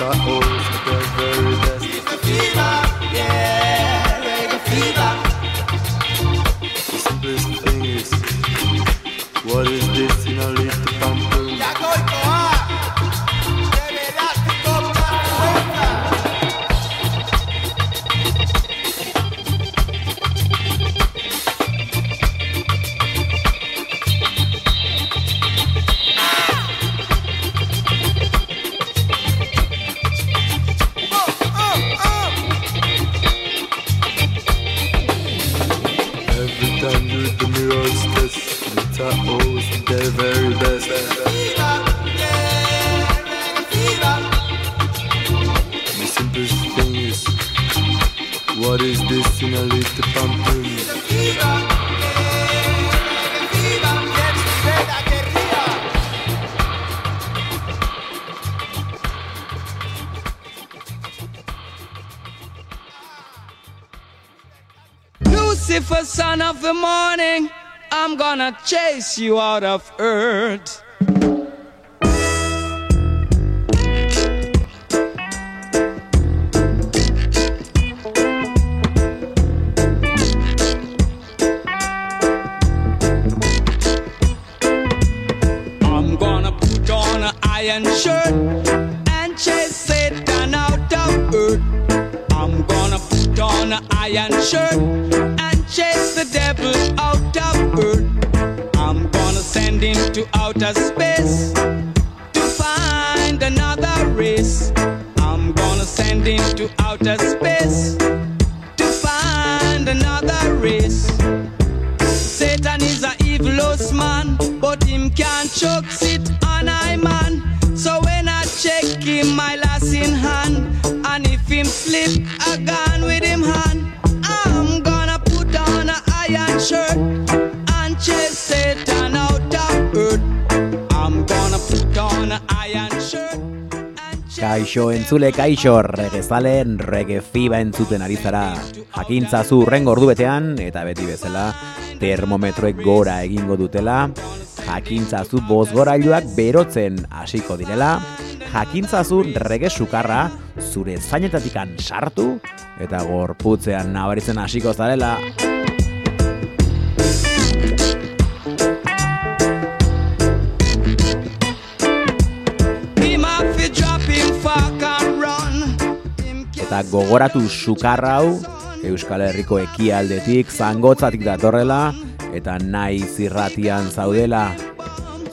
in the chase you out of earth. Space to find another race. Satan is a evilous man, but him can't choke sit on I man. So when I check him, my last in hand, and if him slip, gone Kaixo entzule kaixo regezalen rege fiba entzuten ari zara. Jakintza zu rengo ordu betean eta beti bezala termometroek gora egingo dutela. Jakintzazu bozgorailuak berotzen hasiko direla. Jakintzazu rege sukarra zure zainetatikan sartu eta gorputzean nabaritzen hasiko zarela Eta gogoratu sukarra hau Euskal Herriko ekialdetik zangotzatik datorrela eta nahi zirratian zaudela.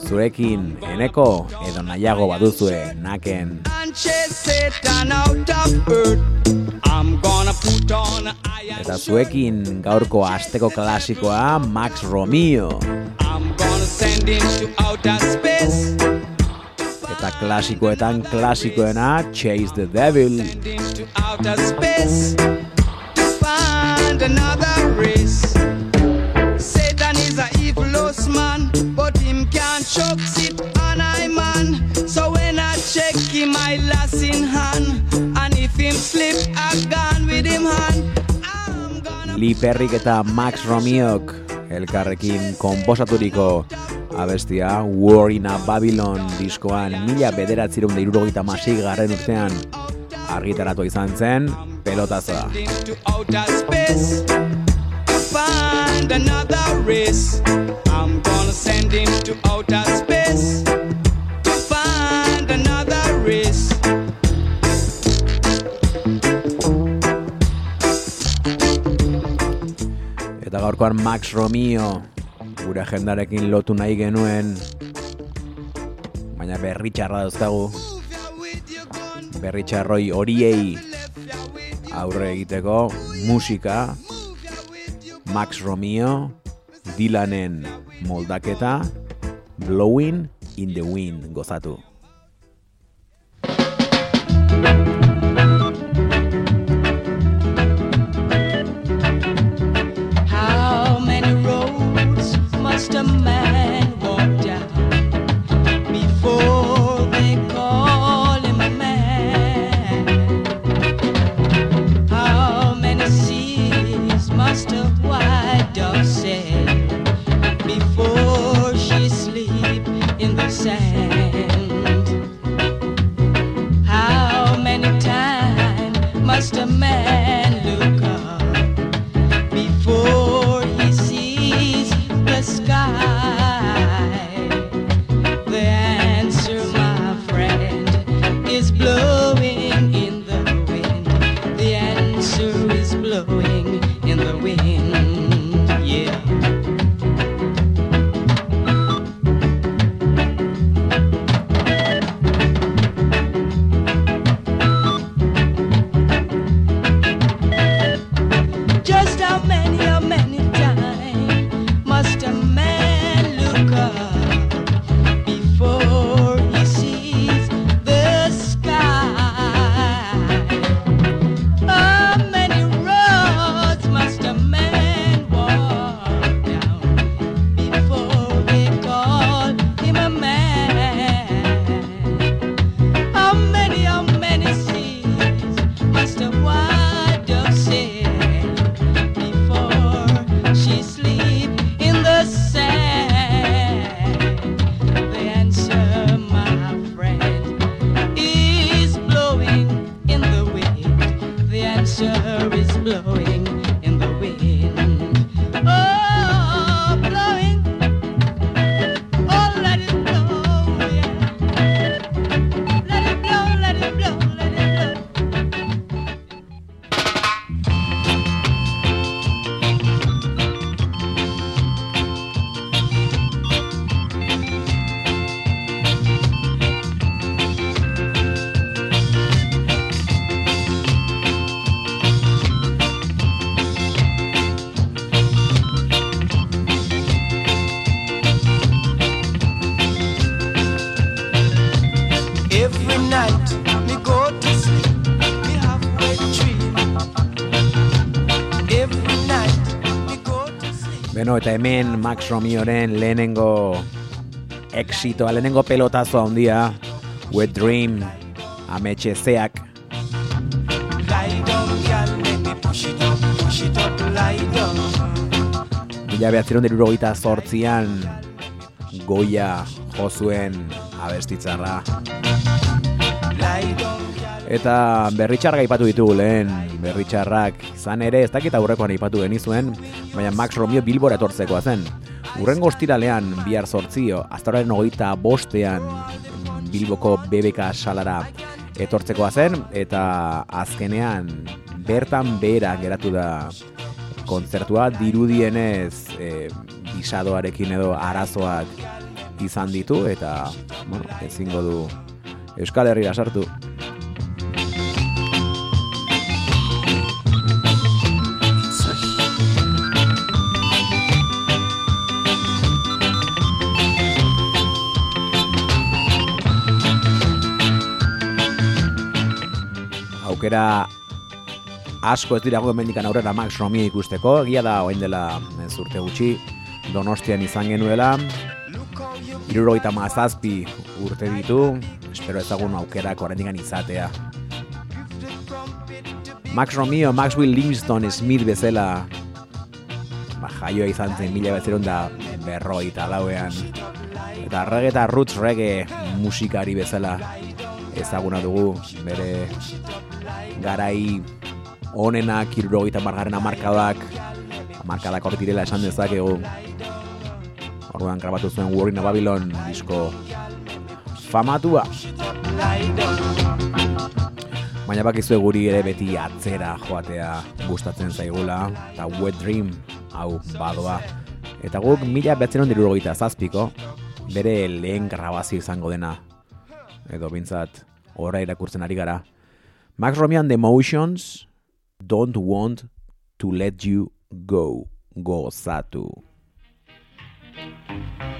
Zurekin eneko edo nahiago baduzue naken. Eta zuekin gaurko asteko klasikoa Max Romeo. I'm gonna send him to outer space eta klasikoetan klasikoena chase the devil. Satan is a evil man but he can't choke it and i man so when i check in my last in hand i feel flip i've gone with him hand lee perri eta max romeo elkarrekin konposaturiko abestia War in a Babylon diskoan mila bederatzireun da irurogeita masik garren urtean argitaratu izan zen pelotazoa. find another race. I'm gonna send him to outer space to find another race. Eta gaurkoan Max Romeo gure agendarekin lotu nahi genuen. Baina berri txarra dauzkagu. Berri txarroi horiei aurre egiteko musika Max Romeo Dylanen moldaketa Blowing in the Wind gozatu Beno, eta hemen Max Romeoren lehenengo exitoa, lehenengo pelotazo handia, Wet Dream, ametxe zeak, mila behatzeron derurogeita zortzian, goia jozuen abestitzarra. Girl. Eta berritxarrak aipatu ditugu lehen, berritxarrak izan ere, ez dakit aurrekoan aipatu genizuen, baina Max Romeo Bilbora etortzekoa zen. Urrengo ostiralean, bihar zortzio, aztoraren hogeita bostean Bilboko BBK salara etortzekoa zen, eta azkenean bertan behera geratu da kontzertua, dirudienez e, bisadoarekin edo arazoak izan ditu, eta bueno, ezingo du Euskal Herrira sartu. aukera asko ez dirago hemendikan aurrera Max Romi ikusteko, egia da orain dela ez urte gutxi Donostian izan genuela. Hirurogeita mazazpi urte ditu, espero ezagun aukerak oraindik izatea. Max Romeo, Maxwell Livingston Smith bezala ba, jaioa izan zen mila bezeron da berroita lauean. Eta rege eta roots rege musikari bezala ezaguna dugu bere garai onenak, irurogeita margarren amarkadak, amarkadak hor direla esan dezakegu. Orduan grabatu zuen Warren Babylon disko famatua. Baina bakizue guri ere beti atzera joatea gustatzen zaigula, eta Wet Dream hau badoa. Eta guk mila behatzen ondiru zazpiko, bere lehen grabazio izango dena edo bintzat horra irakurtzen ari gara. Max Romian, The Motions Don't Want To Let You Go. Gozatu. Gozatu.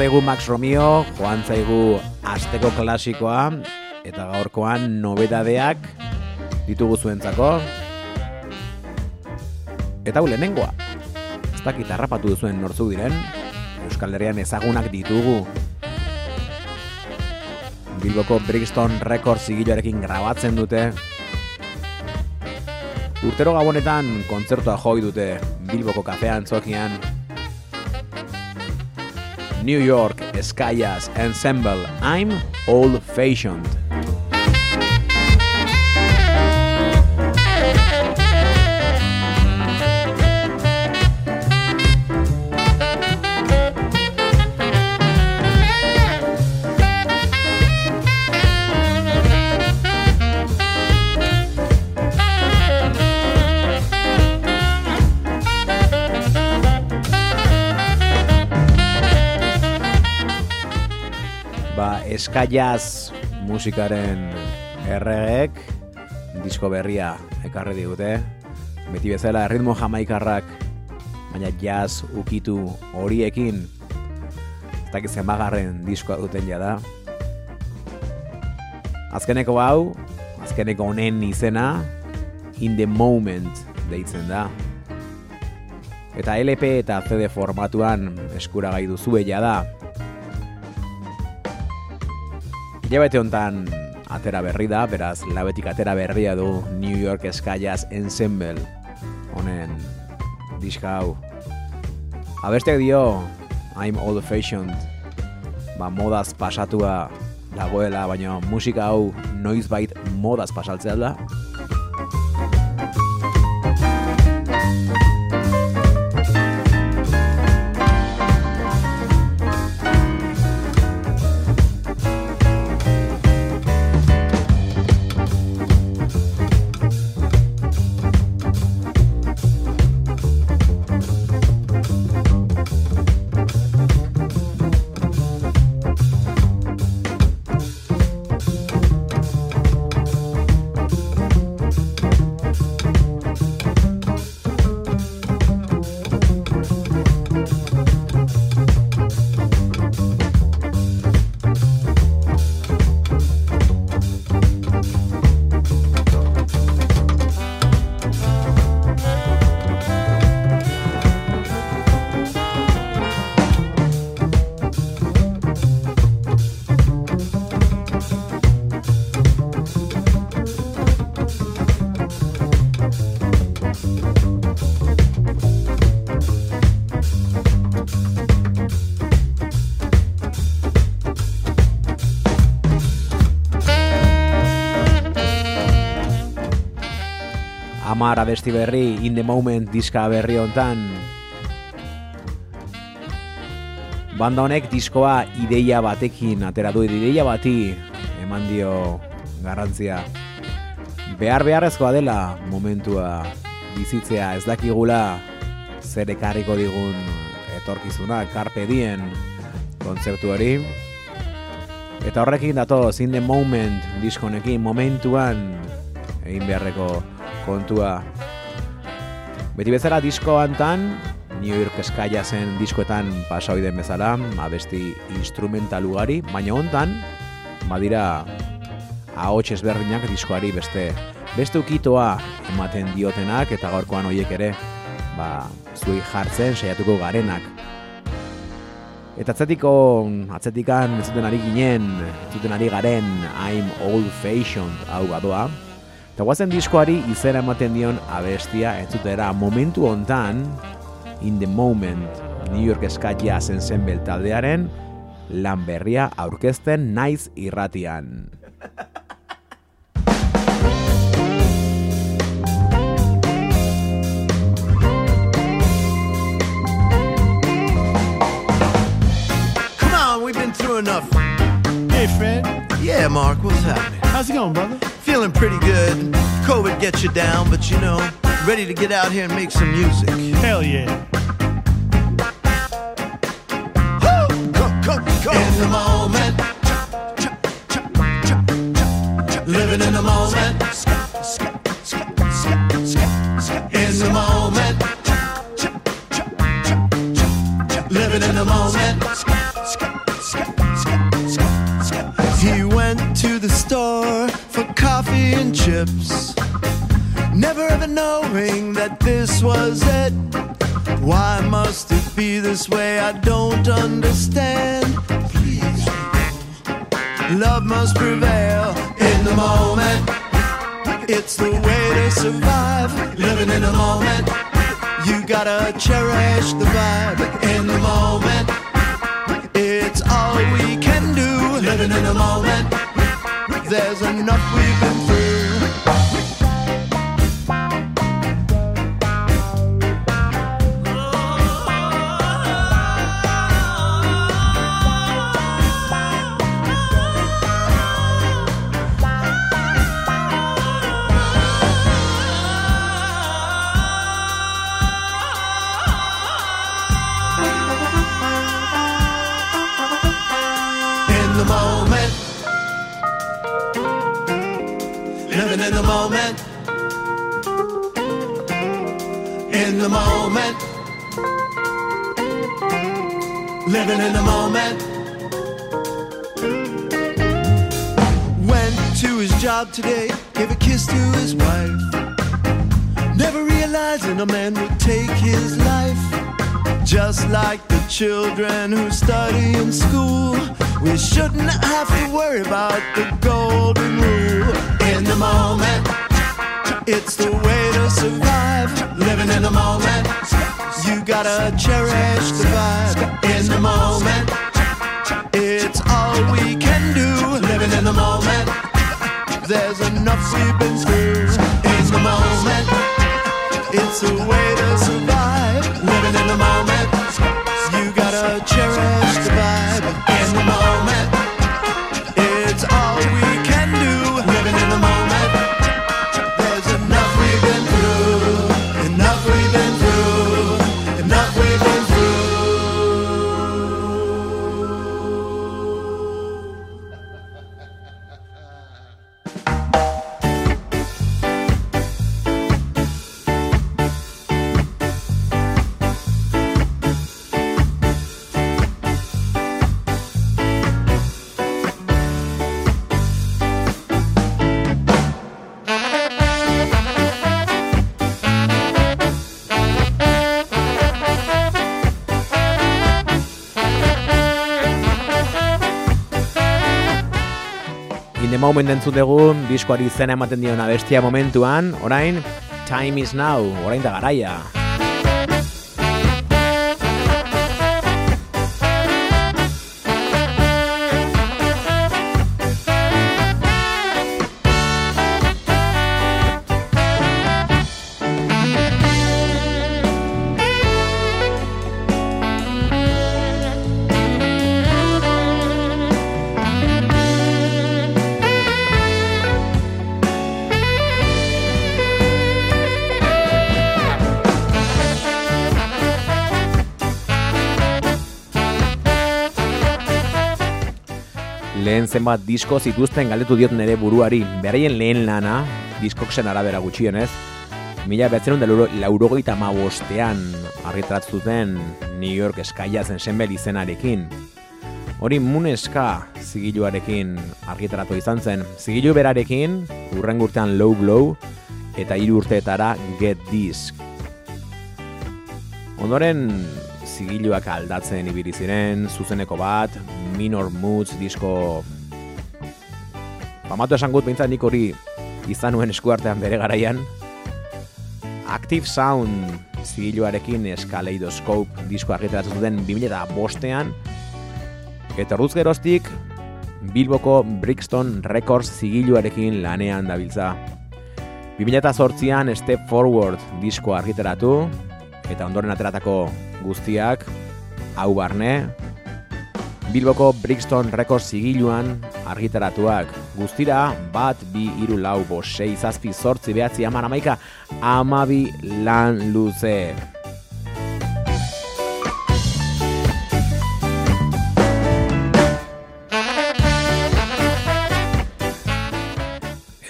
zaigu Max Romeo, joan zaigu asteko klasikoa, eta gaurkoan nobedadeak ditugu zuentzako. Eta hau lehenengoa, ez dakit harrapatu duzuen nortzuk diren, Euskal Herrian ezagunak ditugu. Bilboko Brixton Records zigiloarekin grabatzen dute. Urtero gabonetan kontzertua joi dute Bilboko kafean zokian New York Skyas Ensemble I'm Old Fashioned. Eskaiaz musikaren erregek disko berria ekarri digute. Beti bezala ritmo jamaikarrak, baina jazz ukitu horiekin ez dakit zenbagarren diskoa duten jada. Azkeneko hau, azkeneko honen izena In the Moment deitzen da. Eta LP eta CD formatuan eskuragai duzue jada. Hilabete hontan atera berri da, beraz labetik atera berria du New York Skyas Ensemble honen diska hau. Abesteak dio I'm old fashioned ba modaz pasatua dagoela, baina musika hau noizbait modaz pasaltzea da. Amar abesti berri In the Moment diska berri hontan. Banda honek diskoa ideia batekin atera du ideia bati eman dio garrantzia. Behar beharrezkoa dela momentua bizitzea ez dakigula zer ekarriko digun etorkizuna karpe dien kontzertu eta horrekin datoz in the moment diskonekin momentuan egin beharreko kontua beti bezala disko hantan New York Skyia zen diskoetan pasa ohi den bezala, abesti instrumental ugari, baina hontan badira ahots ezberdinak diskoari beste beste ukitoa ematen diotenak eta gaurkoan hoiek ere ba zuei jartzen saiatuko garenak. Eta atzatiko, atzatikan ez zuten ari ginen, ez zuten ari garen I'm old fashioned hau badoa. Eta guazen diskoari izera ematen dion abestia entzutera momentu hontan In the Moment New York Ska Jazz Ensemble taldearen lan berria aurkezten naiz irratian. Come on, we've been through enough. Hey, Fred. Yeah, Mark, what's happening? How's it going, brother? Feeling pretty good. COVID gets you down, but you know, ready to get out here and make some music. Hell yeah. Woo! Go, go, go. In the moment. Living in the moment. In the moment. Living in the moment. Coffee and chips. Never ever knowing that this was it. Why must it be this way? I don't understand. Please. Love must prevail in the moment. It's the way to survive. Living in the moment. You gotta cherish the vibe in the moment. It's all we can do. Living in the moment. There's enough we've been through. Moment. In the moment. Living in the moment. Went to his job today, gave a kiss to his wife. Never realizing a man would take his life. Just like the children who study in school, we shouldn't have to worry about the golden rule. In the moment, it's the way to survive. Living in the moment, you gotta cherish the vibe. In the moment, it's all we can do. Living in the moment, there's enough we've been through. In the moment, it's the way to survive. Living in the moment. You gotta cherish the moment entzun dugu, diskoari izena ematen diona bestia momentuan, orain, time is now, orain da garaia. Zenbat disko zituzten galdetu diot nere buruari, beraien lehen lana, diskoksen arabera gutxienez, mila behatzen laurogeita ma bostean New York eskaia zen zenbel izenarekin. Hori Muneska zigiluarekin argitaratu izan zen. Zigilu berarekin, urren urtean Low Blow, eta hiru urteetara Get Disc. Ondoren zigiluak aldatzen ibili ziren, zuzeneko bat, Minor Moods disko Famatu esan gut behintzat nik hori izan nuen eskuartean bere garaian. Active Sound zigiluarekin Escaleidoskope disko argitaratzen zuten 2005ean eta orduz geroztik Bilboko Brixton Records zigiluarekin lanean dabiltza. 2008an Step Forward disko argitaratu eta ondoren ateratako guztiak hau barne Bilboko Brixton Records zigiluan argitaratuak guztira bat bi hiru lau bost sei zazpi zortzi behatzi hamar hamaika hamabi lan luze.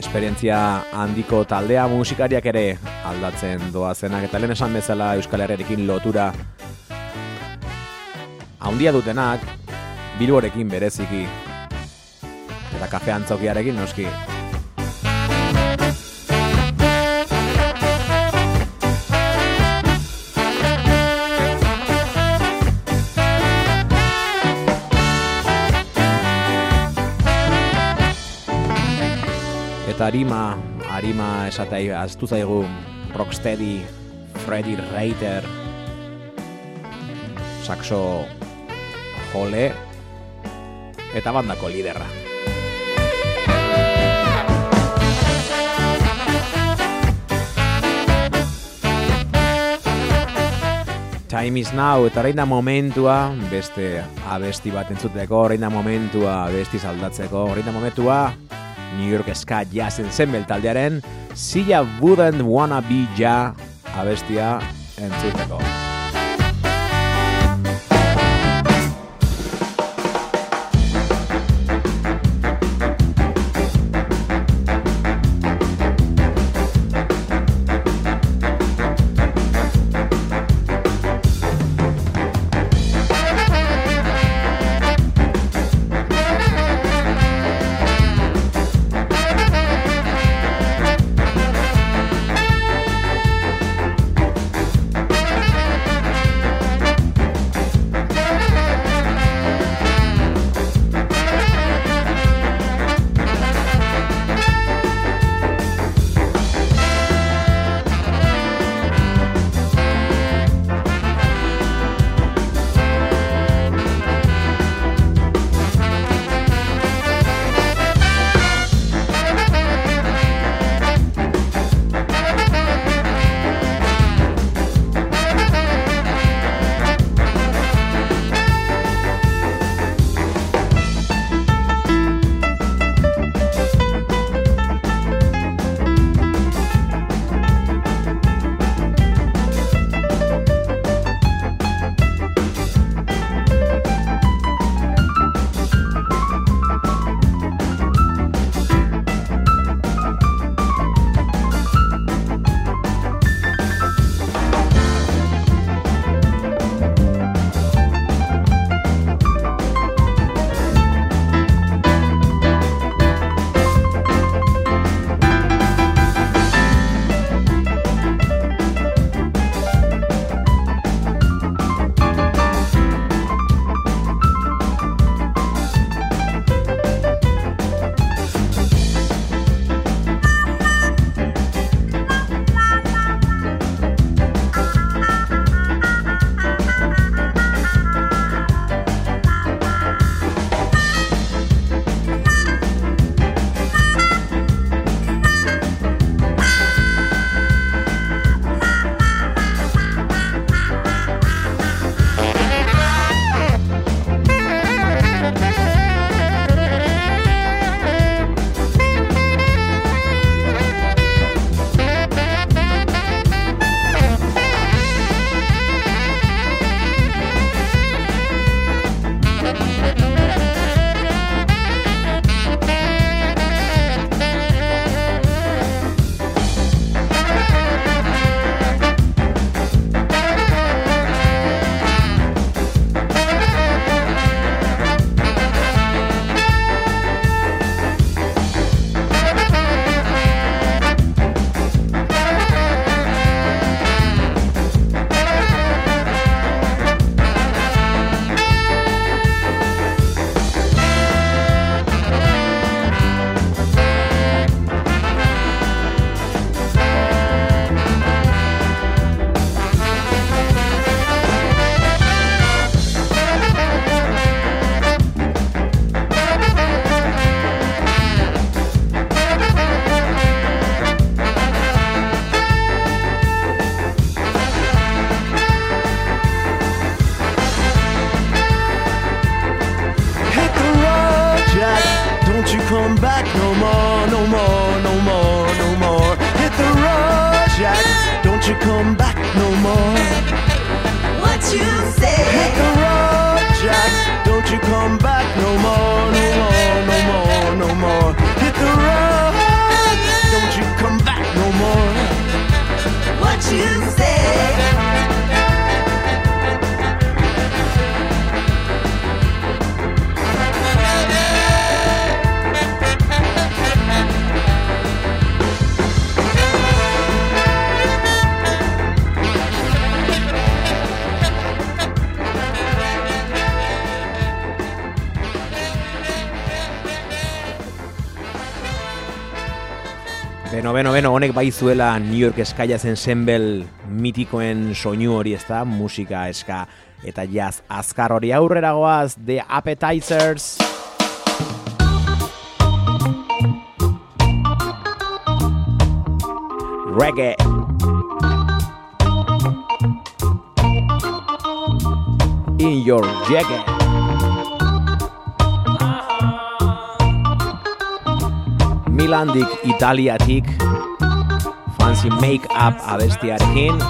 esperientzia handiko taldea musikariak ere aldatzen doazenak eta lehen esan bezala Euskal Herriarekin lotura handia dutenak Bilborekin bereziki. Eta kafe antzokiarekin noski. Eta arima, arima esatai aztu zaigu Rocksteady, Freddy Reiter, saxo jole eta bandako liderra. Time is now, eta orain da momentua, beste abesti bat entzuteko, orain da momentua abesti zaldatzeko, orain da momentua New York Ska Jazz Ensemble taldearen Silla Wouldn't Wanna Be Ja abestia entzuteko. Beno, beno, beno, honek bai zuela New York eskaia zen zenbel mitikoen soinu hori ez da, musika eska eta jazz azkar hori aurrera goaz, The Appetizers. Reggae. In your jacket. Milandik Italiatik Fancy Make-up abestiarekin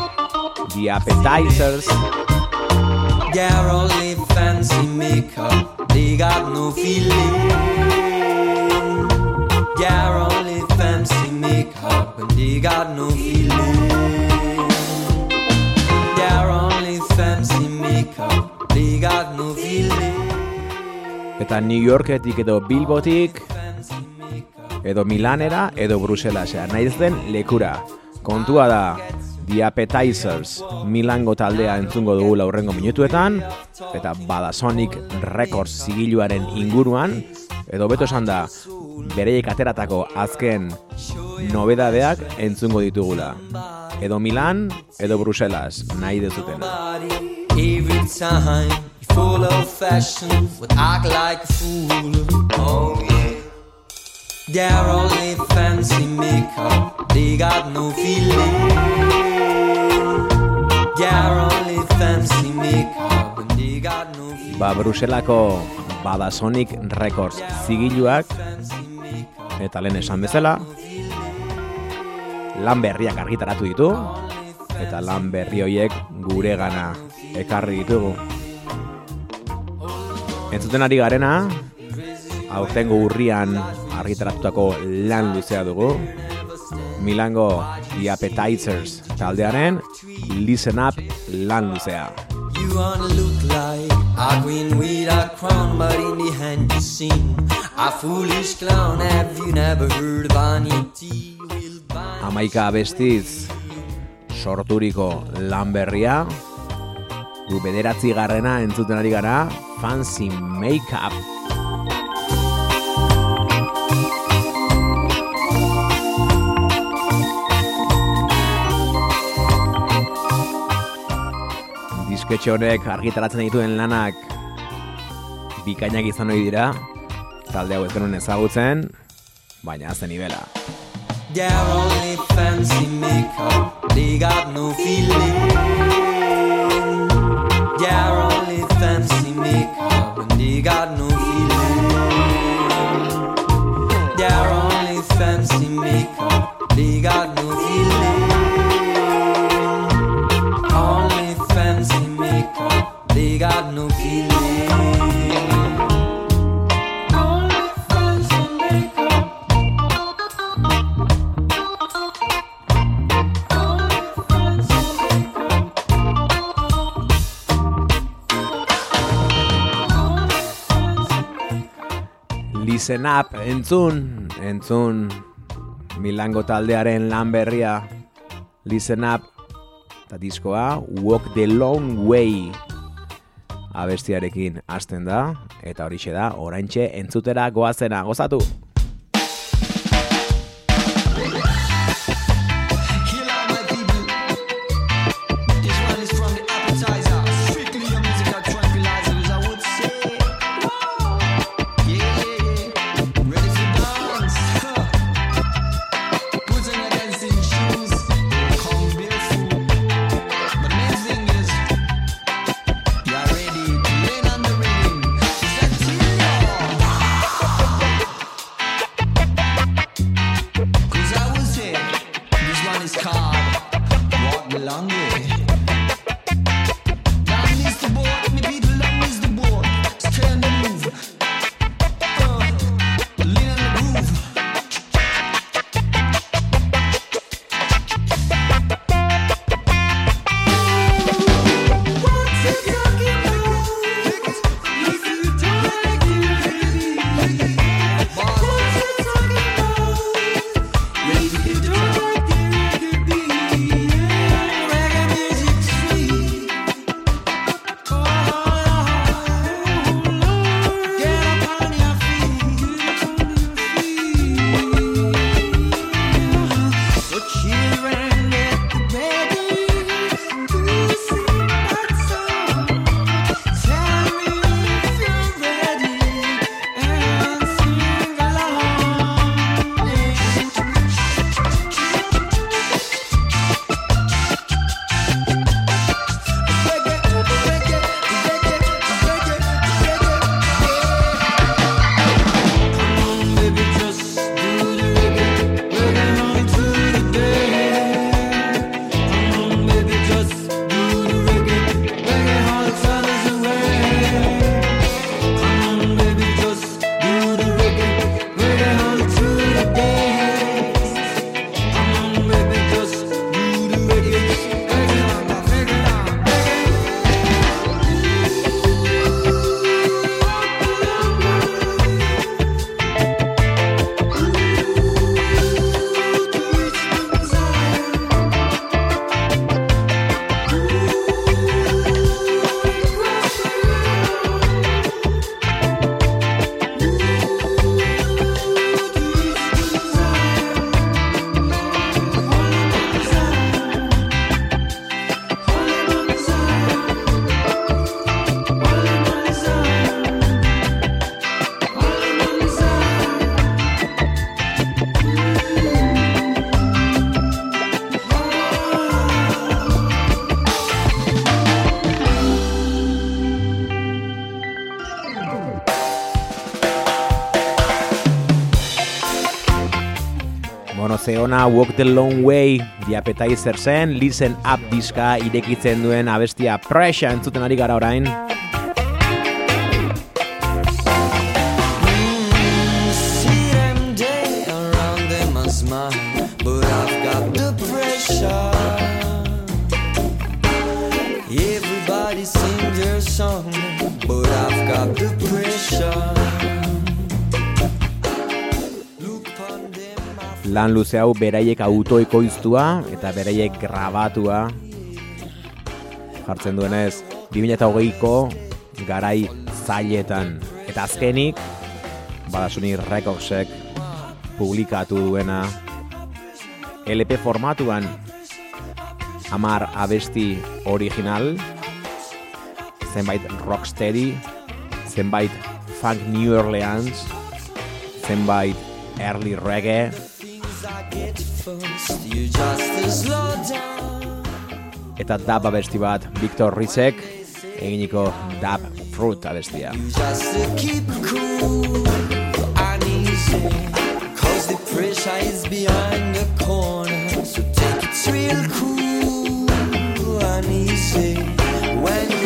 The Appetizers They're only fancy makeup, they got no feeling. They're only fancy makeup, and they got no feeling. They're only fancy makeup, they got no feeling. Eta New Yorketik edo Bilbotik edo Milanera edo Bruselasea naiz den lekura. Kontua da The Appetizers Milango taldea entzungo dugu laurrengo minutuetan eta Badasonic Records zigiluaren inguruan edo beto esan da bereiek ateratako azken nobedadeak entzungo ditugula. Edo Milan edo Bruselas nahi dezuten. full of fashion, would act like a fool. Yeah. They're only fancy makeup, they got no feeling. They're only fancy makeup, they got no feeling. Ba, Bruselako Badasonic Records zigiluak eta lehen esan bezala lan berriak argitaratu ditu eta lan berri horiek gure gana ekarri ditugu. Entzuten ari garena, aurtengo urrian argitaratutako lan luzea dugu. Milango The Appetizers taldearen Listen Up lan luzea. You wanna look like a queen with a crown, but in the hand you sing a foolish clown. Have you never heard of vanity? Will Amaika abestiz sorturiko lan berria. Gu bederatzi garrena entzuten ari gara, Fancy Makeup. Disketxe honek argitaratzen dituen lanak bikainak izan ohi dira, talde hau ez genuen ezagutzen, baina azten nivela. They're only fancy makeup, they got no feeling. They're only fancy makeup, and they got no feeling. They're only fancy makeup, they got no Listen up, entzun, entzun Milango taldearen lan berria. Listen up eta diskoa Walk the Long Way. Abestiarekin hasten da eta horixe da oraintxe entzutera goazena. Gozatu ze ona Walk the Long Way The Appetizer zen, Listen Up diska irekitzen duen abestia Pressure entzuten ari gara orain. Lan luze hau beraiek autoekoiztua eta beraiek grabatua jartzen duenez 2008ko garai zailetan. Eta azkenik, badasuni Recordsek publikatu duena LP formatuan amar abesti original, zenbait rocksteady, zenbait funk New Orleans, zenbait early reggae, eta dub abesti bat Victor Rizek eginiko dub fruit abestia. To cool. So take it real cool and easy. When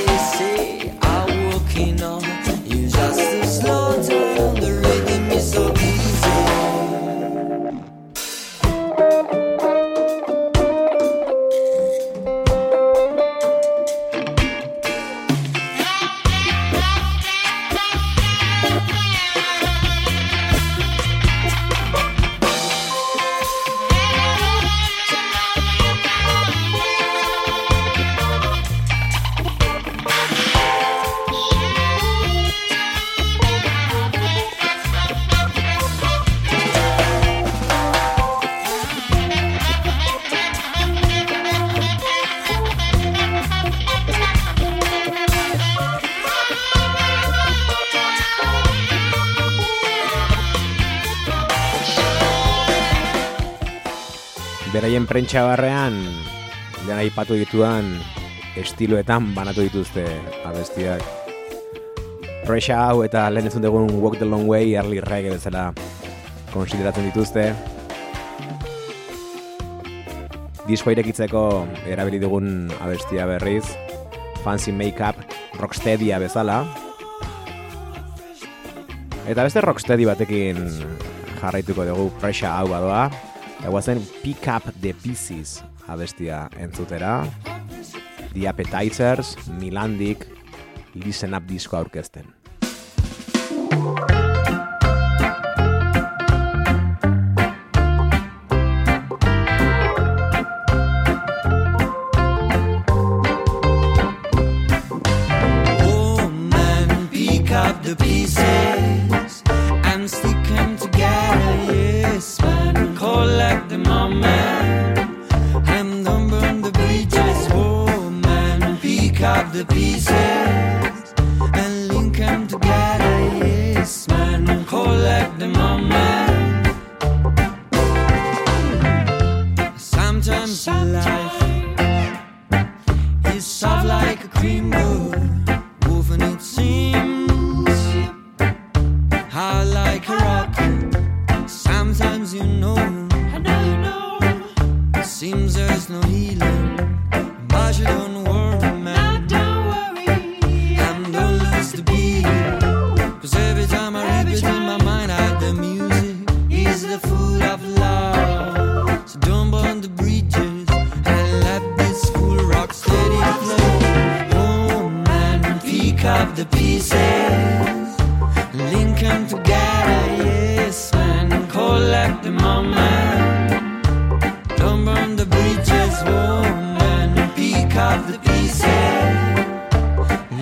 prentsa barrean, lehen aipatu dituan estiloetan banatu dituzte abestiak. Pressure hau eta lehen ezun dugun Walk the Long Way early reggae bezala konsideratzen dituzte. Diskoa irekitzeko erabili dugun abestia berriz, Fancy Makeup Rocksteadia bezala. Eta beste Rocksteady batekin jarraituko dugu Pressure hau badoa. Eta guazen Pick Up the Pieces abestia entzutera. The Appetizers, Milandik, Listen Up disko aurkezten. Pick up the pieces, link them together, yes man, collect them all man. Don't burn the bridges, oh man, pick up the pieces,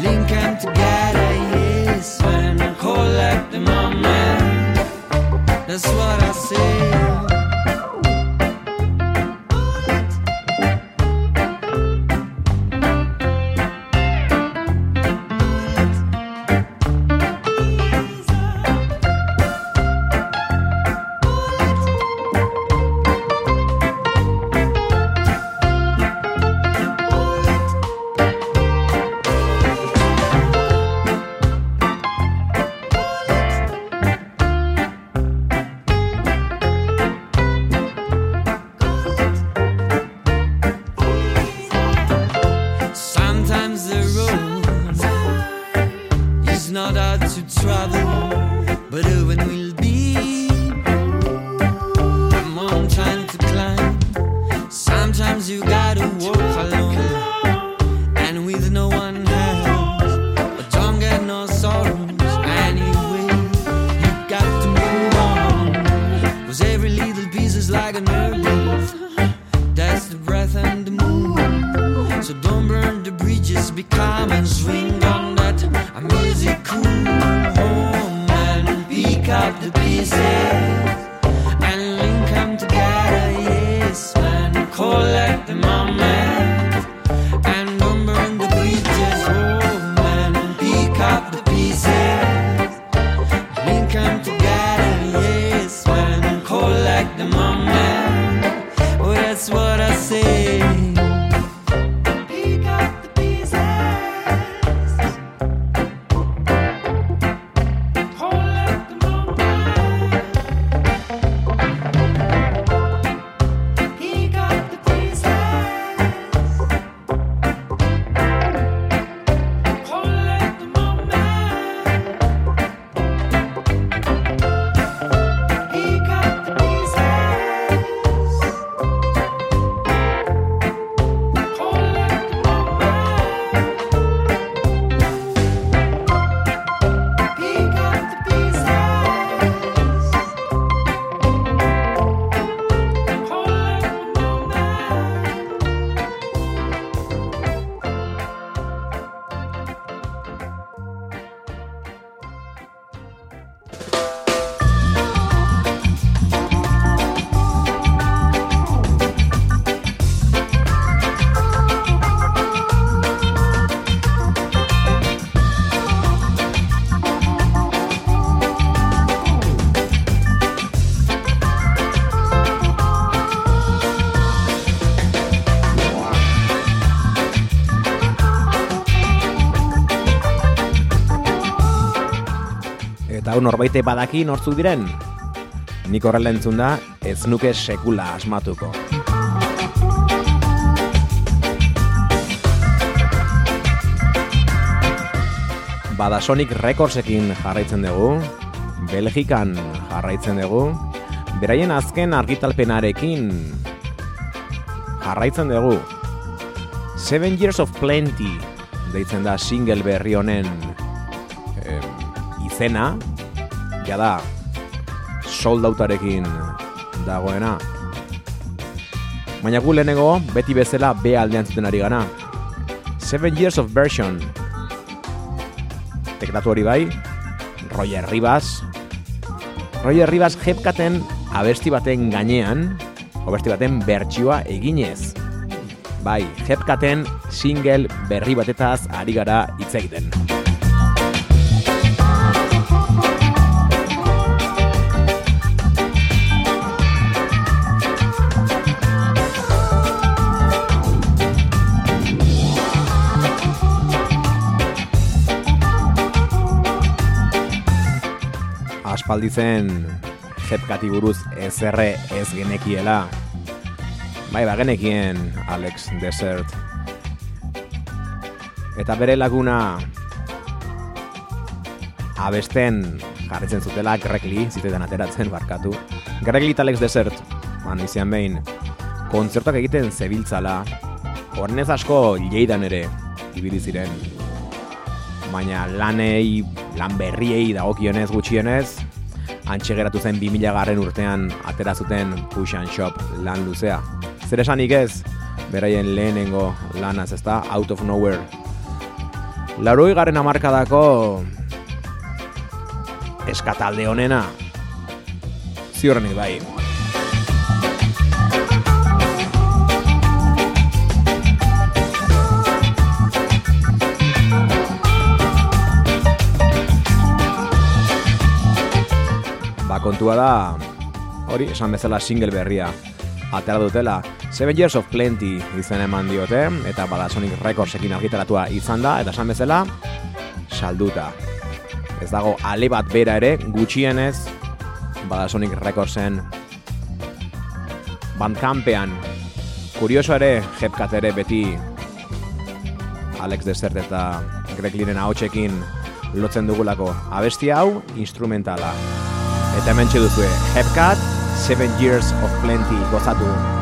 link them together, yes man, collect them all man. That's what I say. Eta hau norbaite badaki nortzuk diren? Nik horrela entzun da, ez nuke sekula asmatuko. Bada Sonic Recordsekin jarraitzen dugu, Belgikan jarraitzen dugu, beraien azken argitalpenarekin jarraitzen dugu. Seven Years of Plenty deitzen da single berri honen em, izena, jada sold outarekin dagoena. Baina gu lehenengo, beti bezala B aldean zuten ari gana. Seven Years of Version. Teklatu hori bai, Roger Rivas. Roger Rivas jepkaten abesti baten gainean, abesti baten bertsioa eginez. Bai, jepkaten single berri batetaz ari gara hitz egiten. Aspaldi zen jepkati buruz ezerre ez genekiela. Bai, ba, genekien Alex Desert. Eta bere laguna abesten jarretzen zutela Grekli, zitetan ateratzen barkatu. Grekli eta Alex Desert, man izan behin, kontzertuak egiten zebiltzala, hornez asko lleidan ere ibili ziren. Baina lanei, lan berriei dagokionez gutxienez, antxe geratu zen 2000 garren urtean atera zuten Push and Shop lan luzea. Zer esanik ez, beraien lehenengo lanaz, ezta, Out of Nowhere. Laroi garren amarkadako eskatalde honena, ziurrenik bai. Kontua da, hori, esan bezala single berria atera dutela. Seven Years of Plenty izen eman diote, eta bada Sonic Recordsekin argitaratua izan da, eta esan bezala, salduta. Ez dago ale bat bera ere, gutxienez, bada Sonic Recordsen bandcampean. Kurioso ere, jepkat ere beti Alex Desert eta Greg Liren ahotsekin lotzen dugulako abesti hau instrumentala. Eta hemen duzue, Hepcat, Seven Years of Plenty gozatu.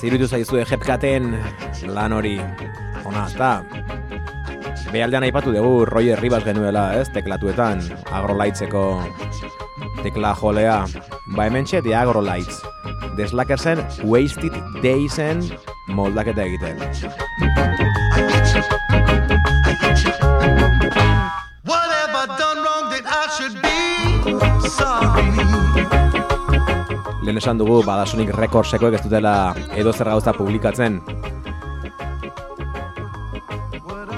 Zirutu zaizue jepkaten lan hori ona, eta behaldean aipatu dugu Roger Ribas genuela, ez, teklatuetan, agrolaitzeko tekla jolea. Ba hemen txe, The Agrolights. The Slackersen Wasted Daysen moldaketa egiten. esan dugu badasunik rekordsekoek ez dutela edo zer gauza publikatzen.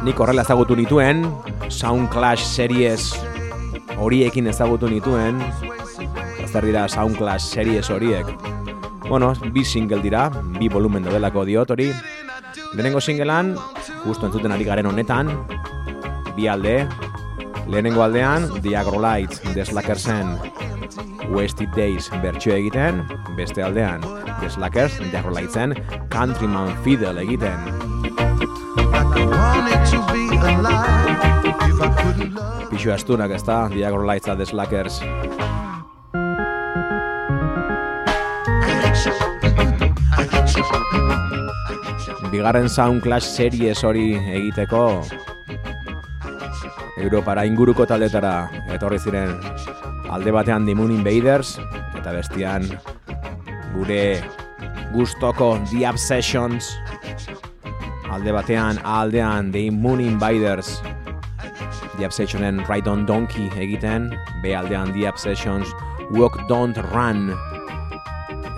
Nik horrela ezagutu nituen, Sound Clash series horiekin ezagutu nituen, zer dira Sound Clash series horiek. Bueno, bi single dira, bi volumen dodelako diot hori. Lehenengo singlean, justo entzuten ari garen honetan, bi alde, lehenengo aldean, The Agrolight, The Slackersen, Wasted Days bertsio egiten, beste aldean, The Slackers derrolaitzen Countryman Fiddle egiten. Pixu astunak ez da, Diagro Lightza The Slackers. Bigarren Sound Clash series hori egiteko Europara inguruko taldetara etorri ziren alde batean Dimun Invaders eta bestian gure gustoko The Obsessions. Alde batean aldean The Moon Invaders. The Obsessionen Ride on Donkey egiten be aldean The Obsessions Walk Don't Run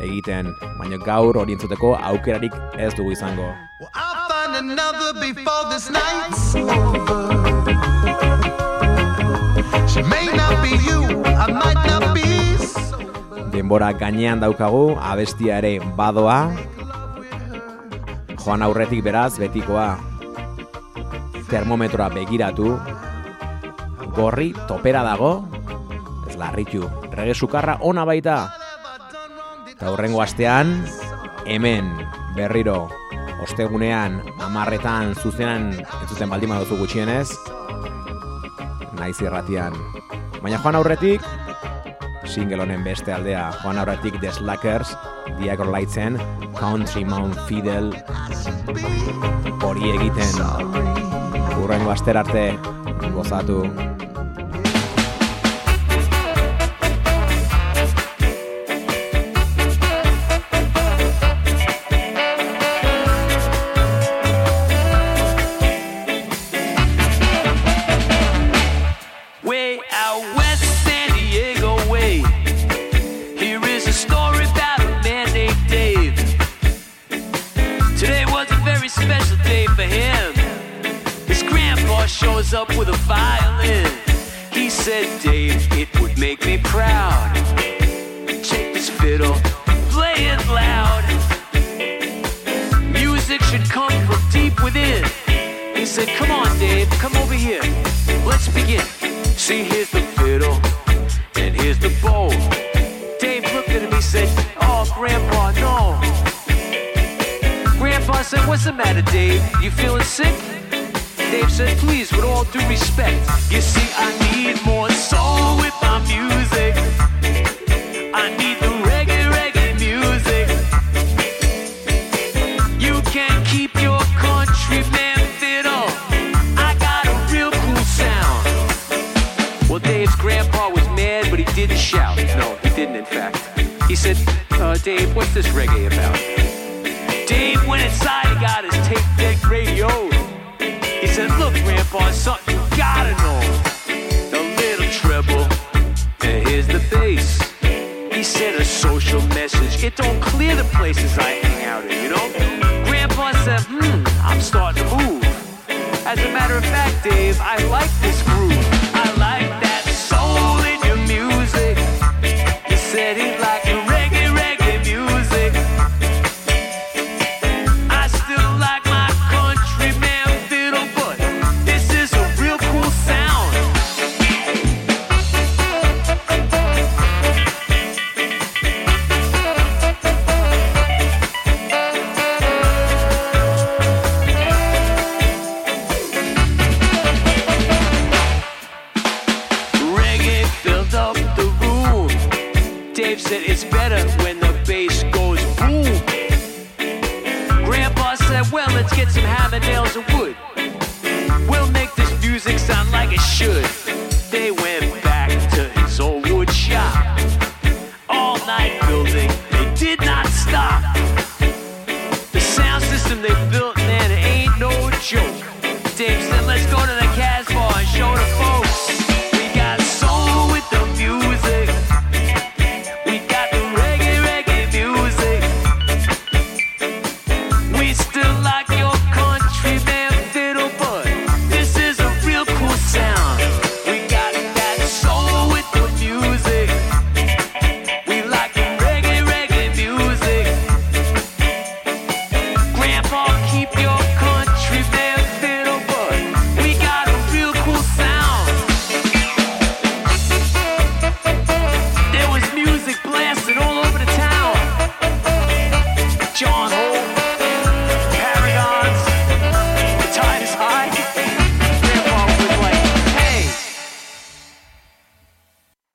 egiten. Baina gaur hori entzuteko aukerarik ez dugu izango. Well, I'll find another before this night's over. Denbora gainean daukagu, abestia ere badoa, joan aurretik beraz, betikoa, termometroa begiratu, gorri topera dago, ez larritu, regesukarra ona baita, eta horrengo astean, hemen, berriro, ostegunean, amarretan, zuzenan, ez zuten baldima duzu gutxienez, naiz irratian. Baina joan aurretik, single honen beste aldea, joan aurretik The Slackers, Diagor Lightsen, Country Mount Fidel, hori egiten, hurrengo aster arte. Gozatu.